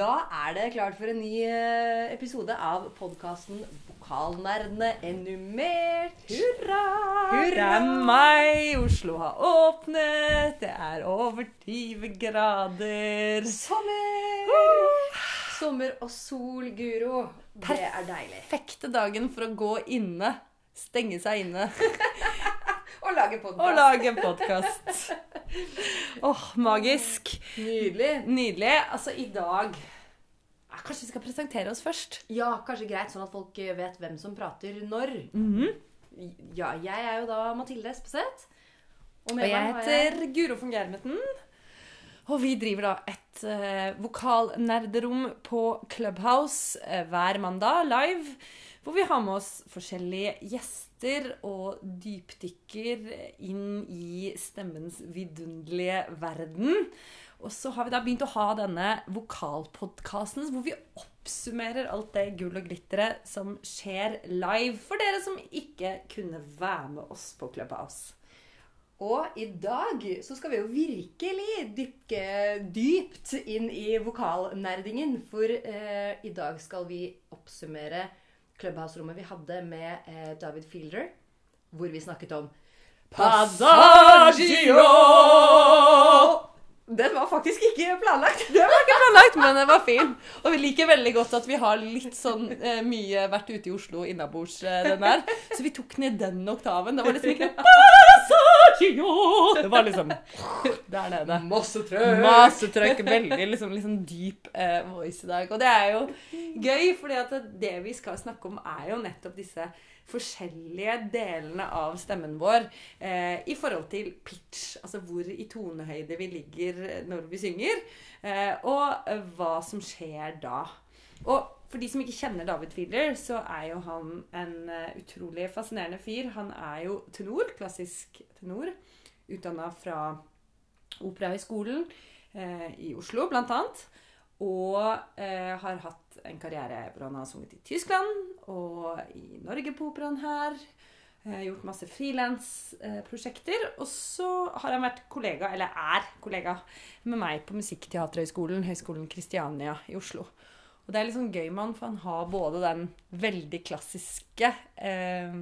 Da er det klart for en ny eh, episode av podkasten Vokalnerdene enumert. Hurra! Det er meg! Oslo har åpnet. Det er over 20 grader. Sommer! Sommer og sol, Guro. Det er deilig. Perfekte dagen for å gå inne. Stenge seg inne Og lage og podkast. lage podkast. Åh, magisk. Nydelig. Nydelig. Altså, i dag Kanskje vi skal presentere oss først? Ja, kanskje greit, sånn at folk eh, vet hvem som prater når. Ja, jeg er jo da Mathilde Espeseth. Og Og jeg heter jeg Guro von Germeten. Og vi driver da et uh, vokalnerderom på Clubhouse uh, hver mandag live. Hvor vi har med oss forskjellige gjester og dypdykker inn i stemmens vidunderlige verden. Og så har vi da begynt å ha denne vokalpodkasten hvor vi oppsummerer alt det gull og glitteret som skjer live for dere som ikke kunne være med oss på Clubhouse. Og i dag så skal vi jo virkelig dykke dypt inn i vokalnerdingen. For eh, i dag skal vi oppsummere Clubhouse-rommet vi hadde med eh, David Fielder. Hvor vi snakket om Passaggio! Den var faktisk ikke planlagt. Den var ikke planlagt, men den var fin. Og vi liker veldig godt at vi har litt sånn eh, mye vært ute i Oslo innabords, eh, den der. Så vi tok ned den oktaven. Det var liksom ikke noe Det var liksom der nede. Masse trøkk. Masse trøkk. Veldig liksom, liksom dyp eh, voice i dag. Og det er jo gøy, fordi at det vi skal snakke om, er jo nettopp disse forskjellige delene av stemmen vår eh, i forhold til pitch. Altså hvor i tonehøyde vi ligger når vi synger. Eh, og eh, hva som skjer da. Og for de som ikke kjenner David Fiedler, så er jo han en eh, utrolig fascinerende fyr. Han er jo tenor, klassisk tenor, utdanna fra Operahøgskolen eh, i Oslo, blant annet. Og eh, har hatt en karriere hvor han har sunget i Tyskland og i Norge på operaen her. Eh, gjort masse frilansprosjekter. og så har han vært kollega, eller er kollega, med meg på Musikkteaterhøgskolen, Høgskolen Kristiania i Oslo. Og det er litt sånn gøy med han, for han har både den veldig klassiske eh,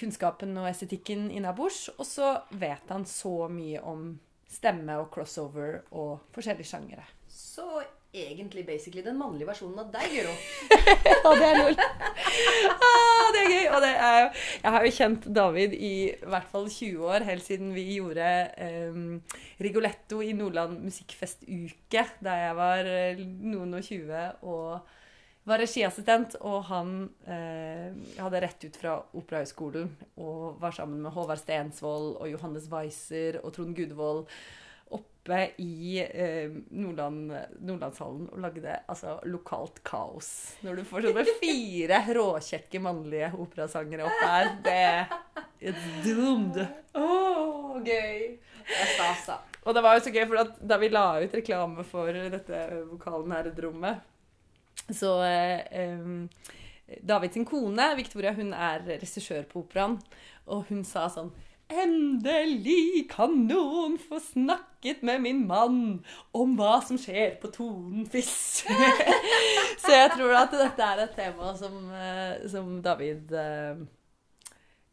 kunnskapen og estetikken innabords, og så vet han så mye om stemme og crossover og forskjellige sjangere. Så egentlig basically den mannlige versjonen av deg, Guro. Ja, det er lol. ah, det er gøy. Og det er jo Jeg har jo kjent David i hvert fall 20 år, helt siden vi gjorde um, Rigoletto i Nordland musikkfestuke da jeg var eh, noen og 20 og var regiassistent. Og han eh, hadde rett ut fra Operahøgskolen og var sammen med Håvard Stensvold og Johannes Weiser og Trond Gudvold oppe i eh, Nordland, Nordlandshallen og lagde altså, lokalt kaos. Når du får sånne fire råkjekke mannlige operasangere opp her, det er doomed. Åh, gøy. Det er stas, da. Og det var jo så gøy, for da vi la ut reklame for dette vokalen her i rommet, så eh, David sin kone, Victoria, hun er regissør på operaen, og hun sa sånn Endelig kan noen få snakket med min mann om hva som skjer på tonen fiss. så jeg tror at dette er et tema som, eh, som David eh,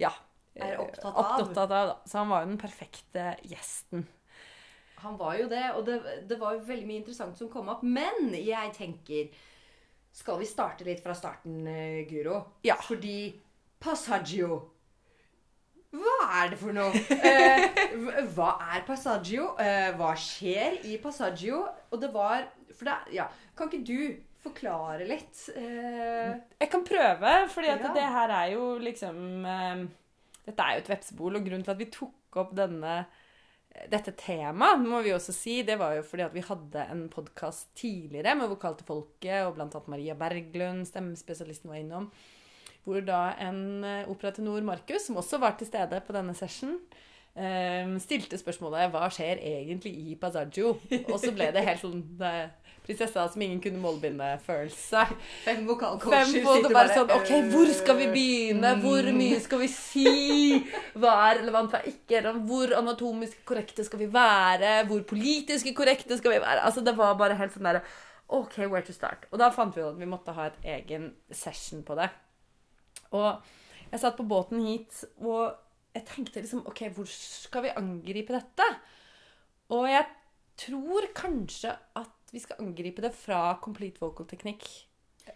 ja, Er opptatt av. opptatt av. Så han var jo den perfekte gjesten. Han var jo det, og det, det var jo veldig mye interessant som kom opp. Men jeg tenker Skal vi starte litt fra starten, eh, Guro? Ja. Fordi Passaggio Hva er det for noe? Eh, hva- er Passaggio? Eh, hva skjer i Passaggio? Og det var For det Ja, kan ikke du forklare litt? Eh, Jeg kan prøve, fordi at Ja. det her er jo liksom eh, Dette er jo et vepsebol, og grunnen til at vi tok opp denne dette temaet, må vi også si, det var jo fordi at vi hadde en podkast tidligere med Vokal til folket, og annet Maria Berglund, stemmespesialisten, var innom. Hvor da en eh, operatenor, Markus, som også var til stede på denne session, eh, stilte spørsmålet hva skjer egentlig i Pasaggio?' Og så ble det helt sånn det, prinsessa som ingen kunne målbinde-følelse. fem Fem vokalcoacher på bare sånn øh, OK, hvor skal vi begynne? Hvor mye skal vi si? Hva er relevant, hva er ikke relevant? Hvor anatomisk korrekte skal vi være? Hvor politisk korrekte skal vi være? Altså, det var bare helt sånn derre OK, where to start? Og da fant vi ut at vi måtte ha et egen session på det. Og jeg satt på båten hit, og jeg tenkte liksom OK, hvor skal vi angripe dette? Og jeg tror kanskje at vi skal angripe det fra complete vocal teknikk,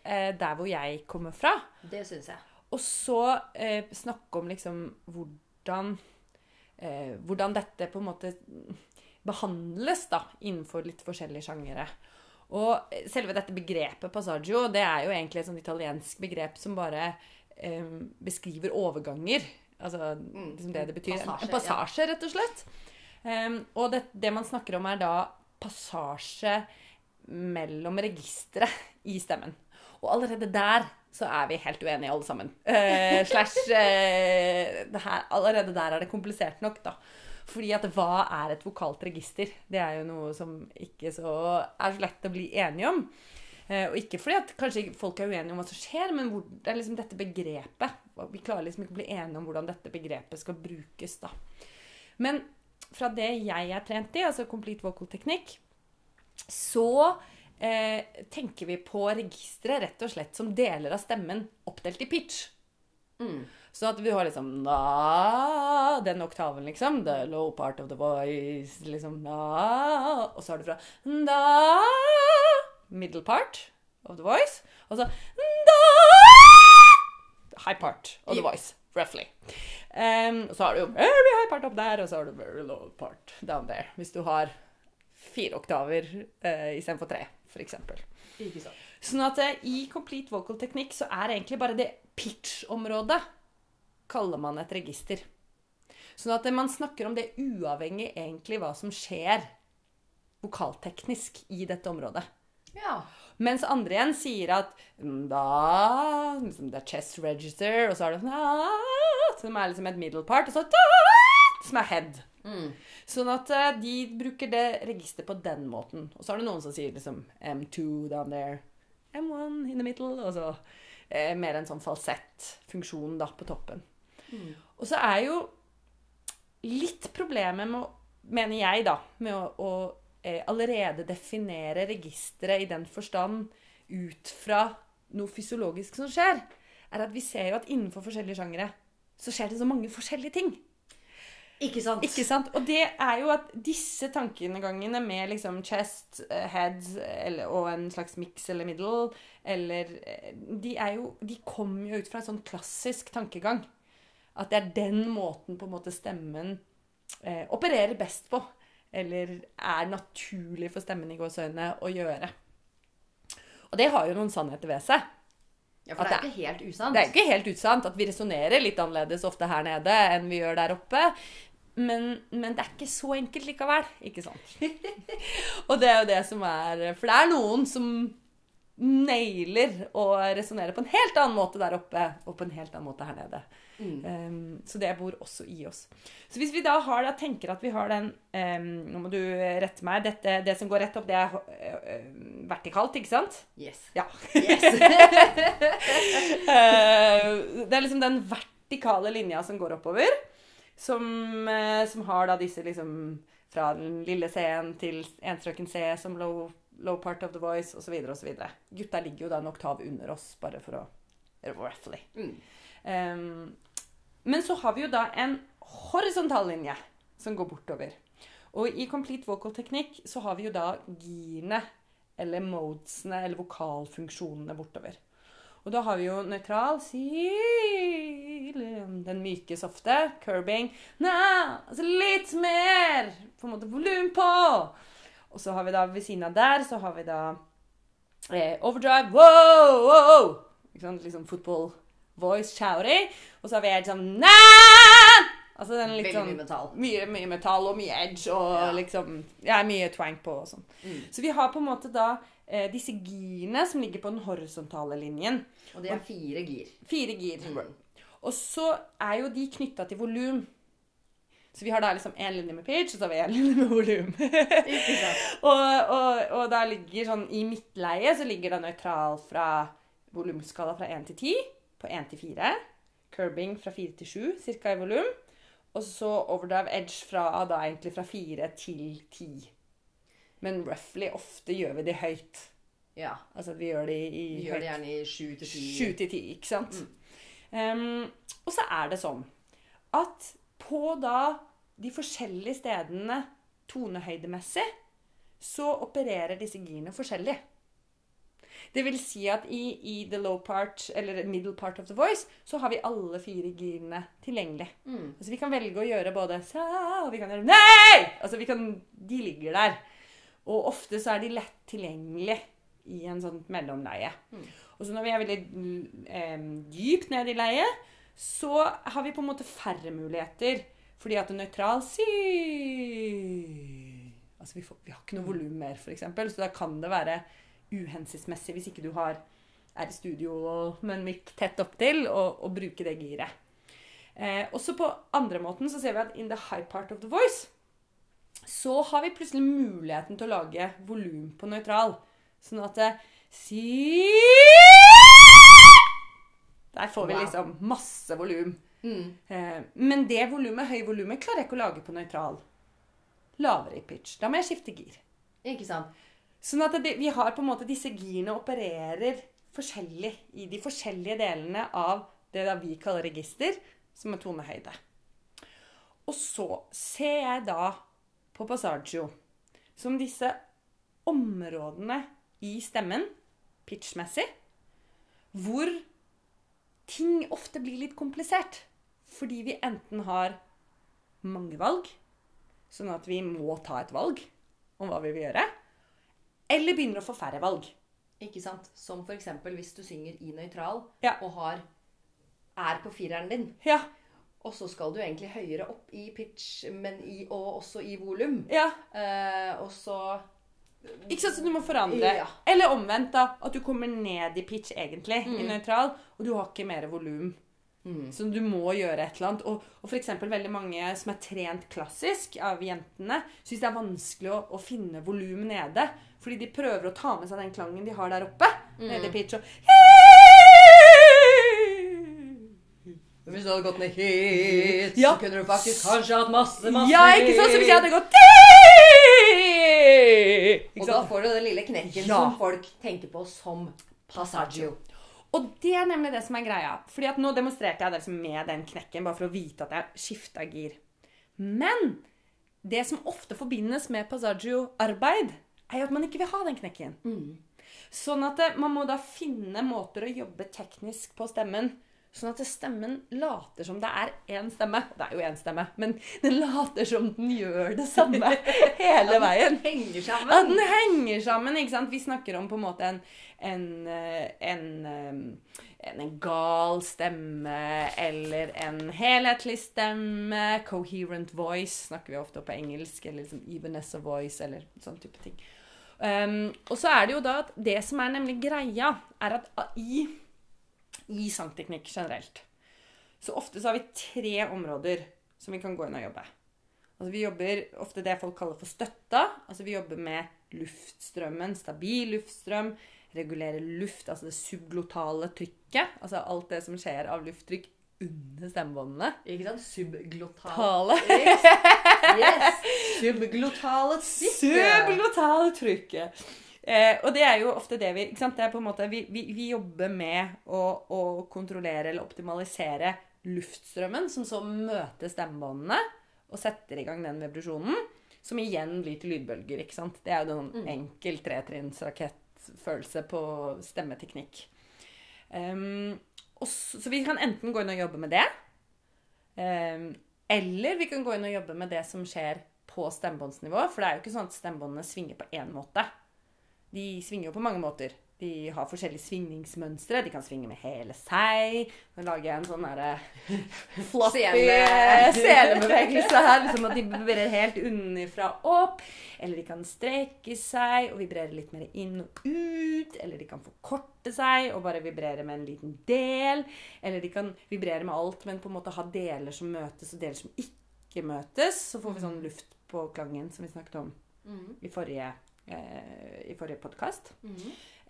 eh, der hvor jeg kommer fra. Det syns jeg. Og så eh, snakke om liksom hvordan eh, Hvordan dette på en måte behandles da, innenfor litt forskjellige sjangere. Og selve dette begrepet passaggio, det er jo egentlig et sånt italiensk begrep som bare eh, beskriver overganger. Altså liksom det det betyr. Passasje, en passasje, rett og slett. Um, og det, det man snakker om, er da passasje mellom registre i stemmen. Og allerede der så er vi helt uenige, alle sammen. Uh, slash uh, det her, Allerede der er det komplisert nok, da. Fordi at hva er et vokalt register? Det er jo noe som ikke så er så lett å bli enige om. Eh, og ikke fordi at kanskje folk er uenige om hva som skjer, men hvor, det er liksom dette begrepet. Vi klarer liksom ikke å bli enige om hvordan dette begrepet skal brukes, da. Men fra det jeg er trent i, altså complete vocal teknikk, så eh, tenker vi på registeret rett og slett som deler av stemmen oppdelt i pitch. Mm. Så at vi har liksom na, Den oktaven, liksom. The low part of the voice. Liksom na, Og så har du fra da Middle part of the voice. Og så High part of the voice. Roughly. Um, så har du jo very high part opp der, og så har du very low part down there. Hvis du har fire oktaver uh, istedenfor tre, f.eks. Ikke sant. Sånn at uh, i complete vocal teknikk så er egentlig bare det pitch-området kaller man et register. Sånn at eh, man snakker om det uavhengig egentlig hva som skjer vokalteknisk i dette området. Ja. Mens andre igjen sier at mm, da liksom, Det er chest register, og så er det da, som er liksom et middle part, og så da, som er head. Mm. Sånn at eh, de bruker det registeret på den måten. Og så er det noen som sier liksom M2 down there, M1 in the middle, og så eh, mer en sånn falsettfunksjon da på toppen. Mm. Og så er jo litt problemet med, mener jeg da, med å, å allerede definere registeret i den forstand ut fra noe fysiologisk som skjer, er at vi ser jo at innenfor forskjellige sjangere så skjer det så mange forskjellige ting. Ikke sant? Ikke sant? Og det er jo at disse tankegangene med liksom chest, eh, head eller, og en slags mix eller middle eller eh, De er jo De kommer jo ut fra en sånn klassisk tankegang. At det er den måten på en måte stemmen eh, opererer best på. Eller er naturlig for stemmen i gåseøynene å gjøre. Og det har jo noen sannheter ved seg. Ja, for det er det- ikke helt usant. Det er ikke helt usant at vi resonnerer litt annerledes ofte her nede enn vi gjør der oppe. Men, men det er ikke så enkelt likevel, ikke sant? og det er jo det som er For det er noen som nailer å resonnere på en helt annen måte der oppe og på en helt annen måte her nede. Mm. Um, så det bor også i oss. Så hvis vi da har, da tenker at vi har den um, Nå må du rette meg. Dette, det som går rett opp, det er uh, vertikalt, ikke sant? Yes. Ja. yes. uh, det er liksom den vertikale linja som går oppover. Som, uh, som har da disse liksom Fra den lille C-en til enstrøken C som low, low part of the voice osv. osv. Gutta ligger jo da en oktav under oss, bare for å Roughly. Mm. Um, men så har vi jo da en horisontal linje som går bortover. Og i complete vocal teknikk så har vi jo da girene, eller modesene, eller vokalfunksjonene bortover. Og da har vi jo nøytral, den myke, softe, curbing, na, altså litt mer, på en måte volum på. Og så har vi da ved siden av der, så har vi da eh, overdrive, wow, wow, ikke sant, liksom football voice, shouty. Og så har vi helt sånn na! Altså den litt Veldig sånn mye metall. mye, mye metall og mye edge og Ja. liksom Ja, mye twank på og sånn. Mm. Så vi har på en måte da eh, disse girene som ligger på den horisontale linjen. Og det er fire gir. Fire gir. Mm. Og så er jo de knytta til volum. Så vi har da liksom én linje med pitch, og så har vi én linje med volum. Og, og, og da ligger sånn i midtleie så ligger det nøytral fra volumskala fra 1 til 10 på 1 til 4. Curbing fra 4 til 7 cirka i volum. Og så overdrive edge fra da egentlig fra 4 til 10. Men roughly ofte gjør vi det høyt. Ja. Altså vi gjør det i, Vi gjør det gjerne i 7 til 10. 7 til 10, ikke sant? Um, og så er det sånn at på da de forskjellige stedene tonehøydemessig, så opererer disse girene forskjellig. Det vil si at i, i the low part, eller middle part of the voice, så har vi alle fire girene tilgjengelig. Mm. Altså Vi kan velge å gjøre både sa og vi kan gjøre nei! Altså vi kan, De ligger der. Og ofte så er de lett tilgjengelig i en sånn mellomleie. Mm. Og så når vi er veldig eh, dypt ned i leie, så har vi på en måte færre muligheter. Fordi at en nøytral sier Altså vi, får, vi har ikke noe volum mer, f.eks. Så da kan det være uhensiktsmessig hvis ikke du har, er i studio med en mikk tett opptil, og, og bruke det giret. Eh, også på andre måten så ser vi at in the high part of the voice så har vi plutselig muligheten til å lage volum på nøytral. Sånn at si Der får vi liksom masse volum. Mm. Eh, men det volumet, høye volumet klarer jeg ikke å lage på nøytral. Lavere i pitch. Da må jeg skifte gir. Ikke sant? Sånn at det, vi har på en måte disse girene opererer forskjellig i de forskjellige delene av det vi kaller register, som er tonehøyde. Og så ser jeg da på Passaggio som disse områdene i stemmen, pitchmessig, hvor ting ofte blir litt komplisert. Fordi vi enten har mange valg, sånn at vi må ta et valg om hva vi vil gjøre, eller begynner å få færre valg. Ikke sant? Som eksempel hvis du synger i nøytral Ja. og har er på fireren din. Ja, Og så skal du egentlig høyere opp i pitch, men i, og også i volum. ja. Eh, og så Ikke sant, så du må forandre. Ja. Eller omvendt, da. At du kommer ned i pitch, egentlig, i Mm. nøytral, og du har ikke mer volum. mm. Så du må gjøre et eller annet. Og, og f.eks. veldig mange som er trent klassisk av jentene, syns det er vanskelig å, å finne volum nede. Fordi de prøver å ta med seg den klangen de har der oppe. Nede i pitch og Hvis du hadde gått ned hit, Ja. så kunne du faktisk kanskje hatt masse, masse Ja, ikke sant? Så hvis jeg hadde gått Og da får du den lille knekken Ja. som folk tenker på som passaggio. Og det er nemlig det som er greia. Fordi at nå demonstrerte jeg det med den knekken, bare for å vite at jeg skifta gir. Men det som ofte forbindes med passaggio-arbeid, er at man ikke vil ha den knekken. Sånn at eh, man må da finne måter å jobbe teknisk på stemmen. Sånn at stemmen later som det er én stemme. Det er jo én stemme, men den later som den gjør det samme hele veien. Henger At sammen. den henger sammen. ikke sant? Vi snakker om på en måte en, en, eh, en, eh, en, en gal stemme eller en helhetlig stemme. Coherent voice snakker vi ofte på engelsk. Eller liksom as a voice eller sånn type ting. Um, og så er det jo da at det som er nemlig greia, er at i, i sangteknikk generelt så ofte så har vi tre områder som vi kan gå inn og jobbe. Altså Vi jobber ofte det folk kaller for støtta. Altså Vi jobber med luftstrømmen, stabil luftstrøm. Regulere luft, altså det subglotale trykket. Altså alt det som skjer av lufttrykk under stemmebåndene. Ikke sant? Subglotal. Yes. Subglotale trykket. Subglotale trykket. Eh, og det er jo ofte det vi ikke sant? Det er på en måte, vi, vi, vi jobber med å, å kontrollere eller optimalisere luftstrømmen, som så møter stemmebåndene og setter i gang den vibrasjonen. Som igjen blir til lydbølger. ikke sant? Det er jo en Mm. enkel tretrinnsrakettfølelse på stemmeteknikk. Um, og så, så vi kan enten gå inn og jobbe med det, ehm, eller vi kan gå inn og jobbe med det som skjer på stemmebåndsnivå. For det er jo ikke sånn at stemmebåndene svinger på én måte. De svinger jo på mange måter. De har forskjellige svingningsmønstre. De kan svinge med hele seg. Nå lager jeg en sånn derre floppy selebevegelse her. Liksom at de vibrerer helt unnifra opp. Eller de kan strekke seg og vibrere litt mer inn og ut. Eller de kan forkorte seg og bare vibrere med en liten del. Eller de kan vibrere med alt, men på en måte ha deler som møtes, og deler som ikke møtes. Så får vi sånn luft på klangen som vi snakket om Mm. i forrige, eh, i forrige podkast. Mm.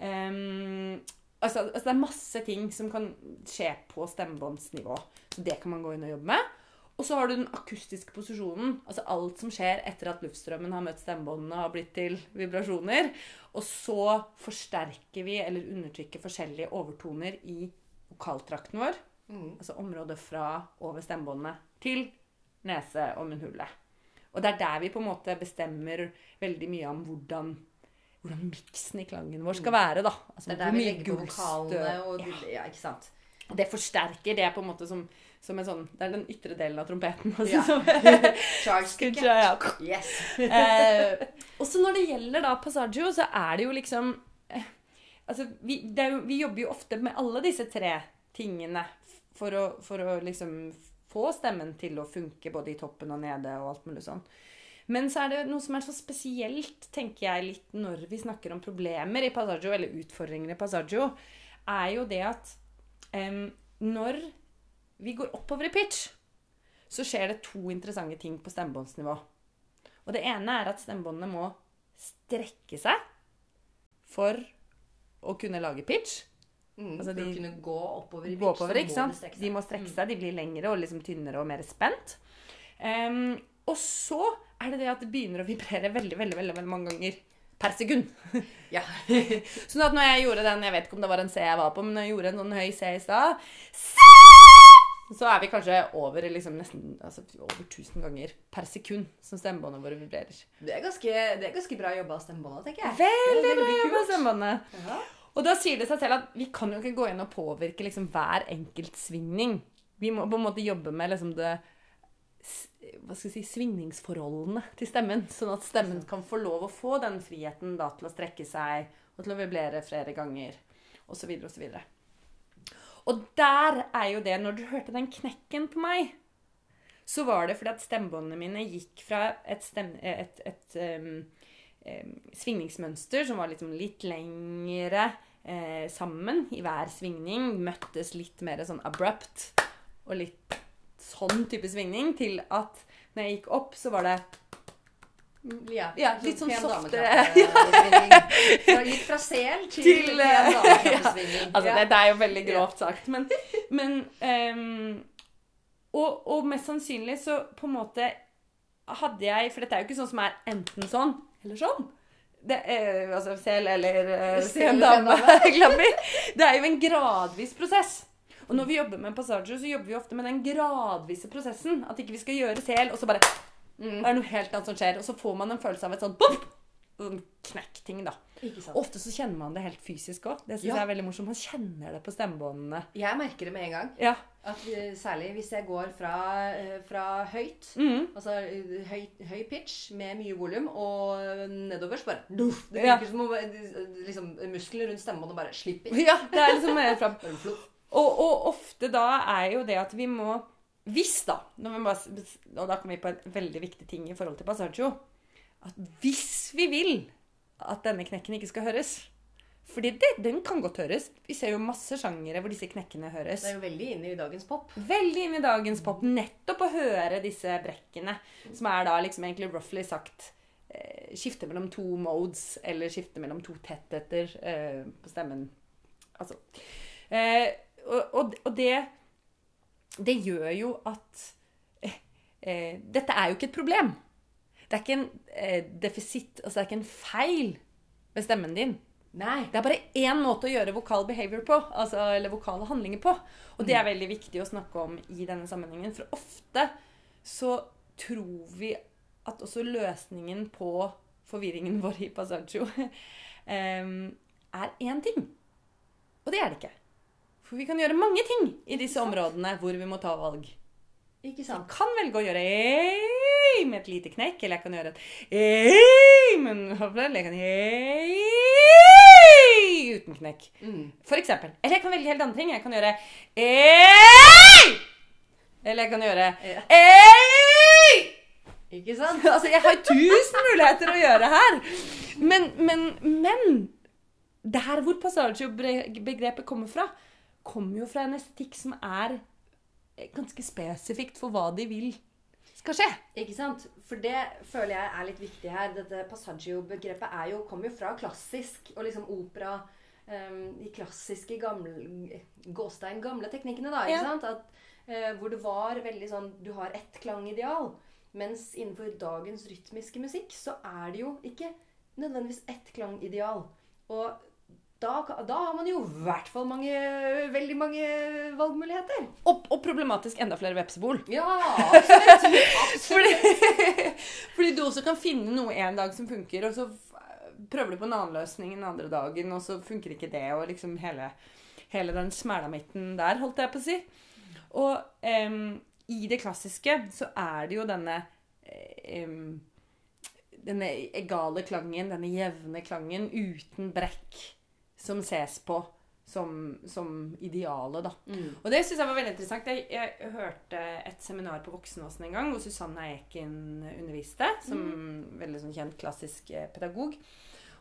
Um, altså, altså det er masse ting som kan skje på stemmebåndsnivå. Så det kan man gå inn og jobbe med. og så har du den akustiske posisjonen. Altså alt som skjer etter at luftstrømmen har møtt stemmebåndene og har blitt til vibrasjoner. Og så forsterker vi eller undertrykker forskjellige overtoner i vokaltrakten vår. Mm. Altså området fra over stemmebåndene til nese- og munnhulet. Og det er der vi på en måte bestemmer veldig mye om hvordan, hvordan miksen i klangen vår skal være. da. Altså, Det er der vi legger på vokalene og ja. Ja, ikke sant. Og det forsterker det på en måte som, som en sånn Det er den ytre delen av trompeten. Altså, Ja. som, ja. Yes. eh, også når det gjelder da Passaggio, så er det jo liksom eh, Altså, vi, det jo, vi jobber jo ofte med alle disse tre tingene for å, for å liksom få stemmen til å funke både i toppen og nede og alt mulig sånn. Men så er det noe som er så spesielt, tenker jeg litt, når vi snakker om problemer i Passaggio, eller utfordringer i Passaggio, er jo det at um, når vi går oppover i pitch, så skjer det to interessante ting på stemmebåndsnivå. Og det ene er at stemmebåndene må strekke seg for å kunne lage pitch. Mm, Altså, for de- å kunne gå oppover i Gå oppover, ikke må sant? strekke De må strekke seg, de blir lengre og liksom tynnere og mer spent. Um, og så er det det at det begynner å vibrere veldig, veldig, veldig, veldig mange ganger per sekund. Ja. Sånn at når jeg gjorde den, jeg vet ikke om det var en C jeg var på, men når jeg gjorde en sånn høy C i stad, så er vi kanskje over liksom nesten altså, over 1000 ganger per sekund som stemmebåndene våre vibrerer. Det er ganske, det er ganske bra jobba av stemmebåndet, tenker jeg. Veldig er bra veldig jobba, kult. stemmebåndet. Og da sier det seg selv at vi kan jo ikke gå inn og påvirke liksom hver enkelt svingning. Vi må på en måte jobbe med liksom det hva skal jeg si, svingningsforholdene til stemmen. Sånn at stemmen kan få lov å få den friheten da, til å strekke seg og til å vibrere flere ganger osv. osv. Og og der er jo det Når du hørte den knekken på meg, så var det fordi at stemmebåndene mine gikk fra et, stemme, et, et, et em, svingningsmønster som var liksom litt lengre eh, sammen i hver svingning. Møttes litt mer sånn abrupt og litt sånn type svingning, til at når jeg gikk opp, så var det Ja, Ja, litt sånn softere. dameklappesvingning. Litt fra sel til, Til, pen eh, Ja, Altså, det, dette er jo veldig grovt sagt, men, men um, og, og mest sannsynlig så på en måte hadde jeg For dette er jo ikke sånn som er enten sånn eller sånn. Det er, altså sel eller uh, Sel sen. Det er jo en gradvis prosess. Og når vi jobber med passasjer, så jobber vi ofte med den gradvise prosessen. At ikke vi skal gjøre sel, og så bare Mm. er det noe helt annet som skjer. Og så får man en følelse av et sånt bopp! Sånn knekkting, da. Ofte så kjenner man det helt fysisk òg. Det synes Ja. jeg er veldig morsomt. Man kjenner det på stemmebåndene. Jeg merker det med en gang. Ja. At særlig hvis jeg går fra, eh, fra høyt, Mm. altså eh, høy, høy pitch med mye volum, og nedover så bare duff, Det Ja. virker som om eh, liksom, musklene rundt stemmebåndet bare slipper. ja, det er liksom mer fra Bare fluff. og, og ofte da er jo det at vi må Hvis, da når vi bare, Og da kommer vi på en veldig viktig ting i forhold til Passaggio. At hvis vi vil at denne knekken ikke skal høres fordi det, den kan godt høres. Vi ser jo masse sjangere hvor disse knekkene høres. Det er jo veldig inne i dagens pop. Veldig inne i dagens pop. Nettopp å høre disse brekkene, som er da liksom egentlig roughly sagt eh, skifte mellom to modes, eller skifte mellom to tettheter eh, på stemmen. Altså eh, og, og, og det Det gjør jo at eh, eh, Dette er jo ikke et problem. Det er ikke en eh, defisitt, altså det er ikke en feil ved stemmen din. Nei. Det er bare én måte å gjøre vokal behavior på, altså, eller vokale handlinger på. Og det er veldig viktig å snakke om i denne sammenhengen. For ofte så tror vi at også løsningen på forvirringen vår i Passaggio em, er én ting. Og det er det ikke. For vi kan gjøre mange ting i disse områdene hvor vi må ta valg. Ikke Jeg sant? kan velge å gjøre ei med et lite knekk, eller jeg kan gjøre et ei men jeg kan ei uten knekk. Mm. For eksempel. Eller jeg kan velge helt andre ting. Jeg kan gjøre ei! Eller jeg kan gjøre ei! Ikke sant? Altså, jeg har tusen muligheter å gjøre her. Men, men, men Der hvor Passaggio-begrepet kommer fra, kommer jo fra en estetikk som er ganske spesifikt for hva de vil skal skje. Ikke sant? For det føler jeg er litt viktig her. Dette passaggio-begrepet er kommer jo fra klassisk og liksom opera. um, de klassiske gamle gåstein gamle teknikkene, da. Ikke Ja. sant? At, uh, hvor det var veldig sånn Du har ett klangideal. Mens innenfor dagens rytmiske musikk så er det jo ikke nødvendigvis ett klangideal. Og da, da har man jo i hvert fall mange, veldig mange valgmuligheter. Og, og problematisk enda flere vepsebol. Ja, absolutt. absolutt. Fordi, fordi du også kan finne noe en dag som funker, og så prøver du på en annen løsning den andre dagen, og så funker ikke det, og liksom hele, hele den smælamitten der, holdt jeg på å si. Og um, i det klassiske så er det jo denne um, denne egale klangen, denne jevne klangen uten brekk, som ses på som, som idealet, da. Mm. Og det syns jeg var veldig interessant. Jeg, jeg hørte et seminar på Voksenåsen en gang hvor Susanne Eiken underviste, som veldig sånn kjent klassisk eh, pedagog.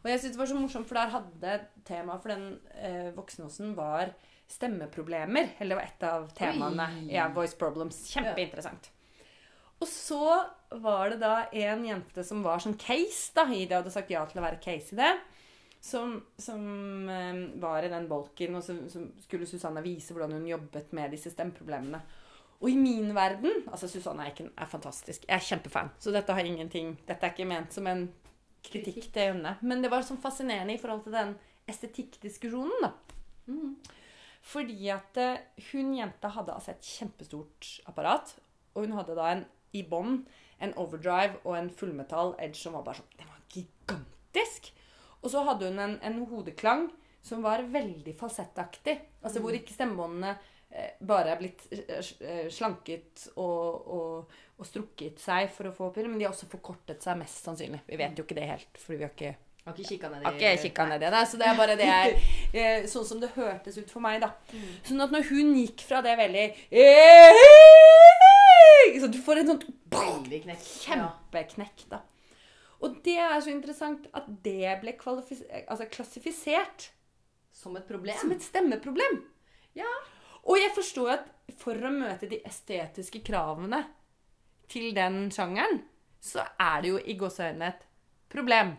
Og jeg synes det var så morsomt, for der hadde temaet for den eh, Voksenåsen var stemmeproblemer. Eller det var et av temaene. Oi. Ja, voice problems. Kjempeinteressant. Og så var det da en jente som var sånn case, da, i det hadde sagt ja til å være case i det. Som, som eh, var i den bolken, og så, så skulle Susanne vise hvordan hun jobbet med disse stemmeproblemene. Og i min verden Altså, Susanne Eiken er fantastisk. Jeg er kjempefan. Så dette har ingenting Dette er ikke ment som en kritikk til henne. Men det var sånn fascinerende i forhold til den estetikkdiskusjonen, da. Mm. Fordi at eh, hun jenta hadde altså et kjempestort apparat. Og hun hadde da en i bånn en overdrive og en fullmetall edge som var bare sånn Den var gigantisk! Og så hadde hun en, en hodeklang som var veldig falsettaktig. Altså hvor ikke stemmebåndene eh, bare er blitt eh, eh, slanket og, og, og strukket seg for å få opp men de har også forkortet seg mest sannsynlig. Vi vet jo ikke det helt, fordi vi har ikke Har ikke kikka ned har ikke kikka ned i det. Så det er bare det jeg, eh, sånn som det hørtes ut for meg, da. Sånn at når hun gikk fra det veldig Så du får en sånn kjempeknekk, da. Og det er så interessant at det ble altså klassifisert Som et problem. som et stemmeproblem. Ja. Og jeg forstår at for å møte de estetiske kravene til den sjangeren, så er det jo i gåseøynene et problem.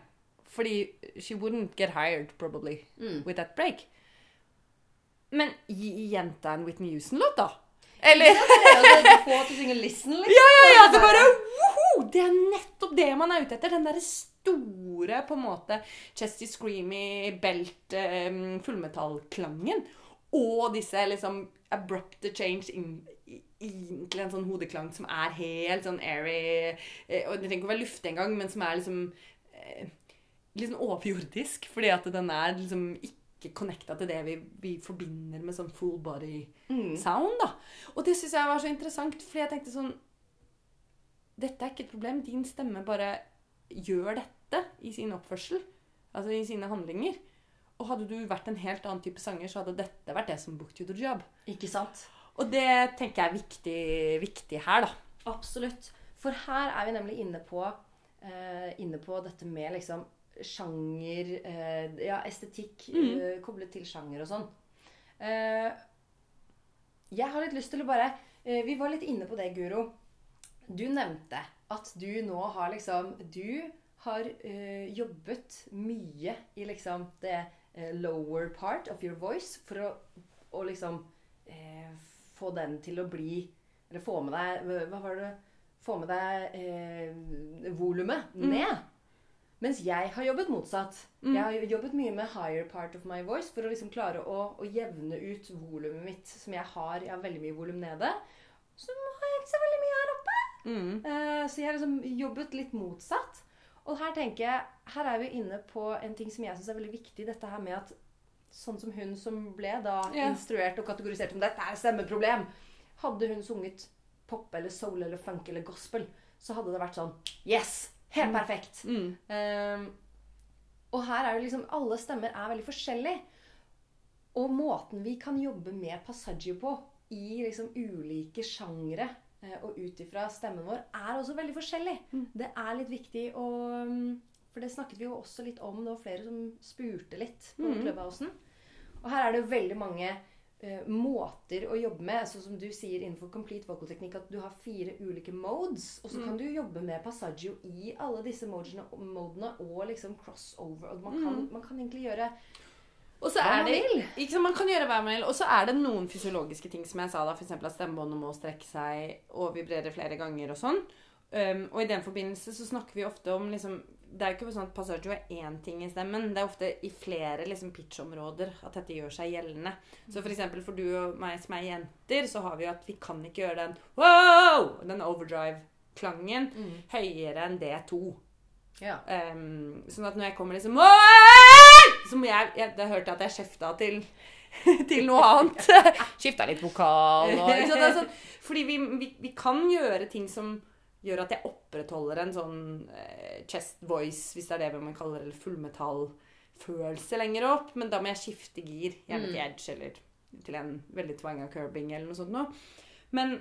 Fordi she wouldn't get hired, probably, Mm. with that break. Men gi jenta en Whitney Houston-låt, da. Eller Ja, det- å synge 'Listen', liksom. Ja, ja, ja! Det, bare, det er nettopp det man er ute etter. Den derre store, på en måte chesty, screamy, belt, um, fullmetallklangen. Og disse liksom abrupt change egentlig til en sånn hodeklang som er helt sånn airy eh, Og det trenger ikke å være luftig engang, men som er liksom eh, litt sånn overjordisk. Fordi at den er liksom ikke connecta til det vi, vi forbinder med sånn full body Mm. sound, da. Og det syns jeg var så interessant, fordi jeg tenkte sånn Dette er ikke et problem. Din stemme bare gjør dette i sin oppførsel. Altså i sine handlinger. Og hadde du vært en helt annen type sanger, så hadde dette vært det som booked you the job. Ikke sant? Og det tenker jeg er viktig, viktig her, da. Absolutt. For her er vi nemlig inne på, uh, inne på dette med liksom sjanger uh, Ja, estetikk Mm. uh, koblet til sjanger og sånn. Eh, jeg har litt lyst til å bare eh, Vi var litt inne på det, Guro. Du nevnte at du nå har liksom Du har eh, jobbet mye i liksom det eh, lower part of your voice for å, å liksom eh, få den til å bli Eller få med deg Hva var det? Få med deg eh, volumet Mm. ned. Mens jeg har jobbet motsatt. Mm. Jeg har jobbet mye med higher part of my voice for å liksom klare å, å jevne ut volumet mitt, som jeg har. Jeg har veldig mye volum nede. Så har jeg ikke så veldig mye her oppe. Mm. Eh, så jeg har liksom jobbet litt motsatt. Og her tenker jeg, her er vi inne på en ting som jeg syns er veldig viktig. Dette her med at sånn som hun som ble da yeah. instruert og kategorisert som dette er stemmeproblem Hadde hun sunget pop eller soul eller funk eller gospel, så hadde det vært sånn Yes! Helt Mm. perfekt. Mm. Um, og her er det liksom Alle stemmer er veldig forskjellige. Og måten vi kan jobbe med passaggio på i liksom ulike sjangre og ut ifra stemmen vår, er også veldig forskjellig. Mm. Det er litt viktig å mm, For det snakket vi jo også litt om. Det var flere som spurte litt på Mm. Clubhousen. Og her er det veldig mange uh, måter å jobbe med. Sånn som du sier innenfor complete vocal teknikk, at du har fire ulike modes. Og så Mm. kan du jobbe med passaggio i alle disse modene, modene og liksom crossover. Og man kan, Mm. man kan egentlig gjøre Og så er det ikke sant, Man kan gjøre hva man vil. Og så er det noen fysiologiske ting som jeg sa da, f.eks. at stemmebåndet må strekke seg og vibrere flere ganger og sånn. Um, og i den forbindelse så snakker vi ofte om liksom Det er jo ikke sånn at passaggio er én ting i stemmen. Det er ofte i flere liksom, pitchområder at dette gjør seg gjeldende. Så for eksempel for du og meg som er jenter, så har vi jo at vi kan ikke gjøre den wow! Den overdrive-klangen Mm. høyere enn D2. Ja. Um, sånn at når jeg kommer liksom Så må jeg, jeg Da hørte jeg at jeg skjefta til, til noe annet. Skifta litt vokal og ikke sant? Sånn, Fordi vi, vi, vi kan gjøre ting som gjør at jeg opprettholder en sånn eh, chest voice, hvis det er det man kaller det, fullmetallfølelse lenger opp. Men da må jeg skifte gir. Gjerne til Mm. edge eller til en veldig tvanga curbing eller noe sånt noe. Men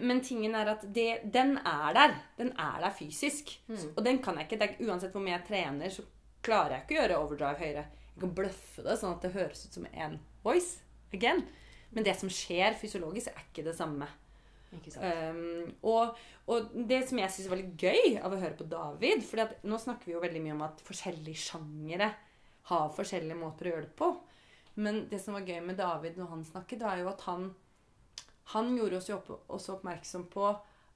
men tingen er at det, den er der. Den er der fysisk. Mm. Og den kan jeg ikke. Er, uansett hvor mye jeg trener, så klarer jeg ikke å gjøre overdrive høyere. Jeg kan bløffe det sånn at det høres ut som en voice. Again. Men det som skjer fysiologisk, er ikke det samme. Ikke sant. Um, og, og det som jeg syns er veldig gøy av å høre på David For nå snakker vi jo veldig mye om at forskjellige sjangere har forskjellige måter å gjøre det på. Men det som var gøy med David når han snakket, var jo at han han gjorde oss jo opp, også oppmerksom på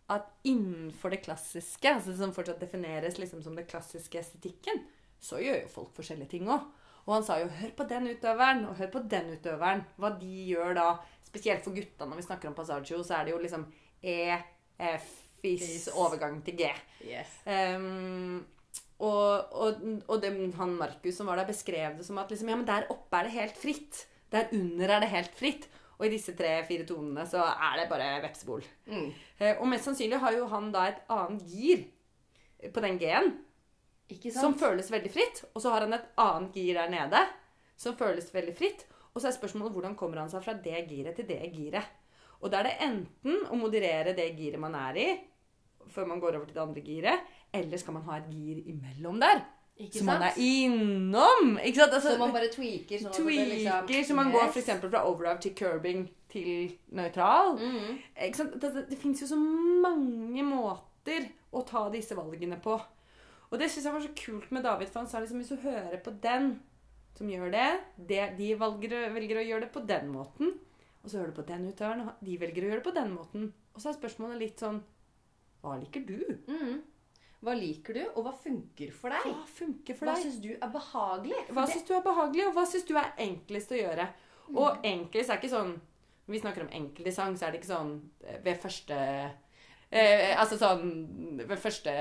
at innenfor det klassiske, altså som fortsatt defineres liksom som det klassiske estetikken, så gjør jo folk forskjellige ting òg. Og han sa jo 'hør på den utøveren', og 'hør på den utøveren'. Hva de gjør da. Spesielt for gutta når vi snakker om passaggio, så er det jo liksom E, F, fis, Fis. overgang til G. Yes. Um, og og, og det, han Markus som var der, beskrev det som at liksom, ja, men der oppe er det helt fritt. Der under er det helt fritt. Og i disse tre-fire tonene så er det bare vepsebol. Mm. Eh, og mest sannsynlig har jo han da et annet gir på den G-en som føles veldig fritt. Og så har han et annet gir der nede som føles veldig fritt. Og så er spørsmålet hvordan kommer han seg fra det giret til det giret. Og da er det enten å moderere det giret man er i, før man går over til det andre giret, eller skal man ha et gir imellom der. Ikke som man er innom. Ikke sant? Altså, Så man bare tweaker sånn tweaker, liksom så man går Yes. f.eks. fra overdrive til curbing til nøytral. Mm. Ikke sant? Det, det, fins jo så mange måter å ta disse valgene på. Og det syns jeg var så kult med David, for han sa liksom hvis du hører på den som gjør det, det de velger, velger å gjøre det på den måten. Og så hører du på den utøveren, og de velger å gjøre det på den måten. Og så er spørsmålet litt sånn Hva liker du? Mhm. Hva liker du, og hva funker for deg? Hva funker for Hva deg? syns du er behagelig? Hva syns du er behagelig, og hva syns du er enklest å gjøre? Og enklest er ikke sånn Når vi snakker om enkelte sang, så er det ikke sånn eh, ved første eh, Altså sånn ved første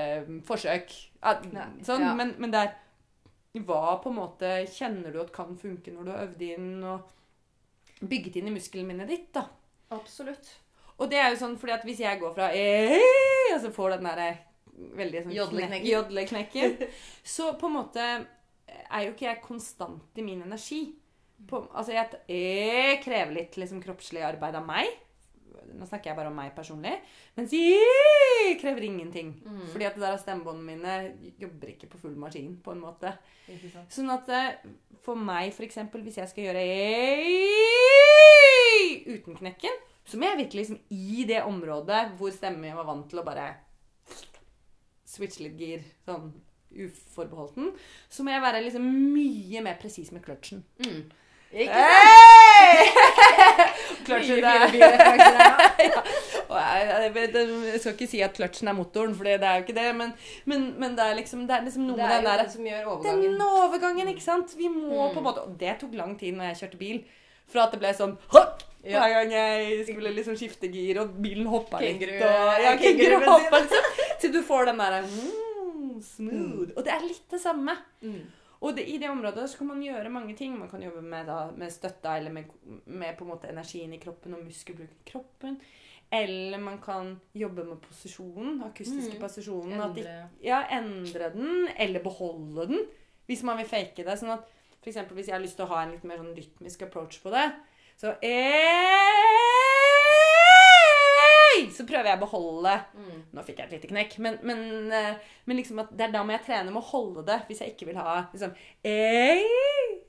forsøk. At, Nei, sånn, ja. men, men det er Hva på en måte kjenner du at kan funke når du har øvd inn og bygget inn i muskelminnet ditt, da? Absolutt. Og det er jo sånn fordi at hvis jeg går fra og så får den derre veldig sånn Jodleknekken. jodleknekken, så på en måte er jo ikke jeg konstant i min energi. På, altså jeg, jeg krever litt liksom kroppslig arbeid av meg. Nå snakker jeg bare om meg personlig. Mens jeg krever ingenting. Mm. Fordi at det der stemmebåndene mine jobber ikke på full maskin, på en måte. Sånn at eh, for meg, for eksempel, hvis jeg skal gjøre uten knekken, så må jeg virkelig liksom i det området hvor stemmen min var vant til å bare switche litt gir, sånn uforbeholden, så må jeg være liksom mye mer presis med kløtsjen. Mm. Ikke sant? Kløtsjen er jeg, skal ikke si at kløtsjen er motoren, for det er jo ikke det. Men, men, men det er liksom, det er liksom noe med den der som gjør overgangen. den overgangen, ikke sant? Vi må Mm. på en måte Og det tok lang tid når jeg kjørte bil. Fra at det ble sånn «Hokk!» Hver gang jeg skulle liksom skifte gir, og bilen hoppa litt. Og, ja, kengru kenguru hoppa liksom. Til du får den derre mm, smooth. Og det er litt det samme. Mm. Og det, i det området så kan man gjøre mange ting. Man kan jobbe med, da, med støtta eller med, med på en måte energien i kroppen og muskelbruk i kroppen. Eller man kan jobbe med posisjonen, akustiske Mm. posisjonen. At de, ja, endre den, eller beholde den, hvis man vil fake det. Sånn at eksempel hvis jeg har lyst til å ha en litt mer sånn rytmisk approach på det, så Så prøver jeg å beholde Mm. Nå fikk jeg et lite knekk, men, men, eh, men liksom det er da må jeg trene med å holde det, hvis jeg ikke vil ha liksom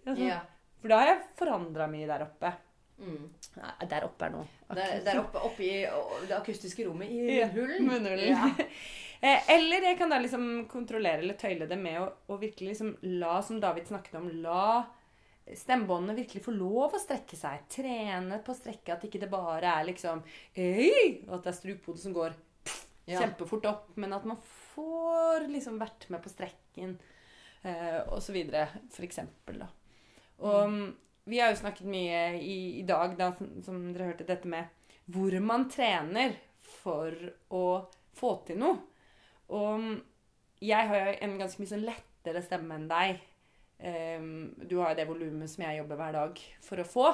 altså, Ja. For da har jeg forandra mye der oppe. Mm. Nei, der oppe er noe. Der, der oppe, oppe i det akustiske rommet i munnhulen. munnhulen. Ja. Eh, Eller jeg kan da liksom kontrollere eller tøyle det med å, å virkelig liksom la, som David snakket om, la stemmebåndene virkelig får lov å strekke seg. Trene på å strekke. At ikke det bare er liksom Øy! Og at det er struphodet som går Ja. kjempefort opp. Men at man får liksom vært med på strekken eh, og så videre. For eksempel, da. Og mm, vi har jo snakket mye i, i dag, da, som, som dere hørte, dette med hvor man trener for å få til noe. Og mm, jeg har jo en ganske mye sånn lettere stemme enn deg. Ehm, du har jo det volumet som jeg jobber hver dag for å få.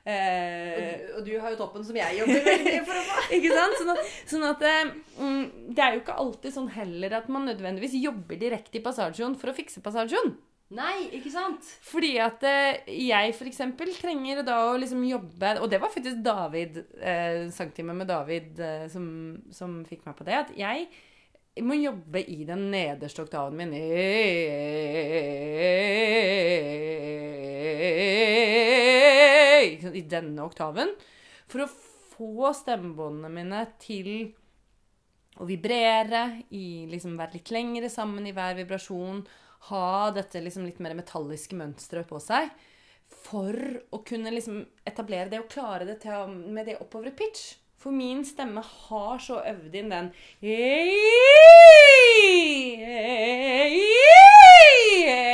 Eh, Og, og du har jo toppen som jeg jobber veldig for å få. ikke sant? Sånn at, sånn at eh, mm, Det er jo ikke alltid sånn heller at man nødvendigvis jobber direkte i passasjon for å fikse passasjon. Nei, ikke sant? Fordi at eh, jeg eksempel trenger da å liksom jobbe Og det var faktisk David, eh, sangtime med David, eh, som, som fikk meg på det. At jeg må jobbe i den nederste oktaven min. I denne oktaven. For å få stemmebåndene mine til å vibrere, i, liksom være litt lengre sammen i hver vibrasjon. Ha dette liksom litt mer metalliske mønsteret på seg. For å kunne liksom etablere det og klare det til, med det oppover i pitch. For min stemme har så øvd inn den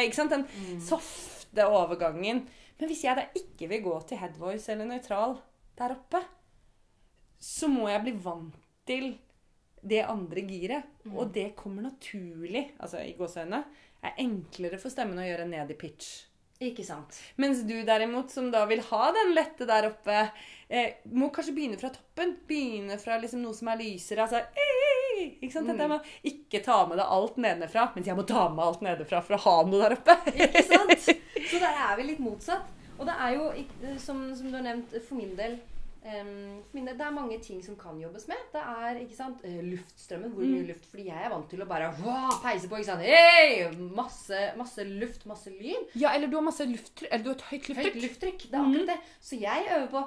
Ikke sant? Den softe overgangen. Men hvis jeg da ikke vil gå til headvoice eller nøytral der oppe, så må jeg bli vant til det andre giret. Og det kommer naturlig, altså i gåseøynene, er enklere for stemmen å gjøre ned i pitch. Ikke sant. Mens du derimot, som da vil ha den lette der oppe, eh, må kanskje begynne fra toppen. Begynne fra liksom noe som er lysere. Altså, ei, ikke sant? Dette med å ikke ta med deg alt nedenfra, mens jeg må ta med alt nedenfra for å ha noe der oppe. Ikke sant? Så der er vi litt motsatt. Og det er jo, som, som du har nevnt, for min del for Det er mange ting som kan jobbes med. Det er ikke sant, eh, luftstrømmen. Hvor mye luft? Fordi jeg er vant til å bare wow, peise på. ikke sant? Hey! Masse, masse luft, masse lyd. Ja, eller du har masse lufttrykk. Eller du har et høyt Høyt lufttrykk. lufttrykk. Det er akkurat det. Så jeg øver på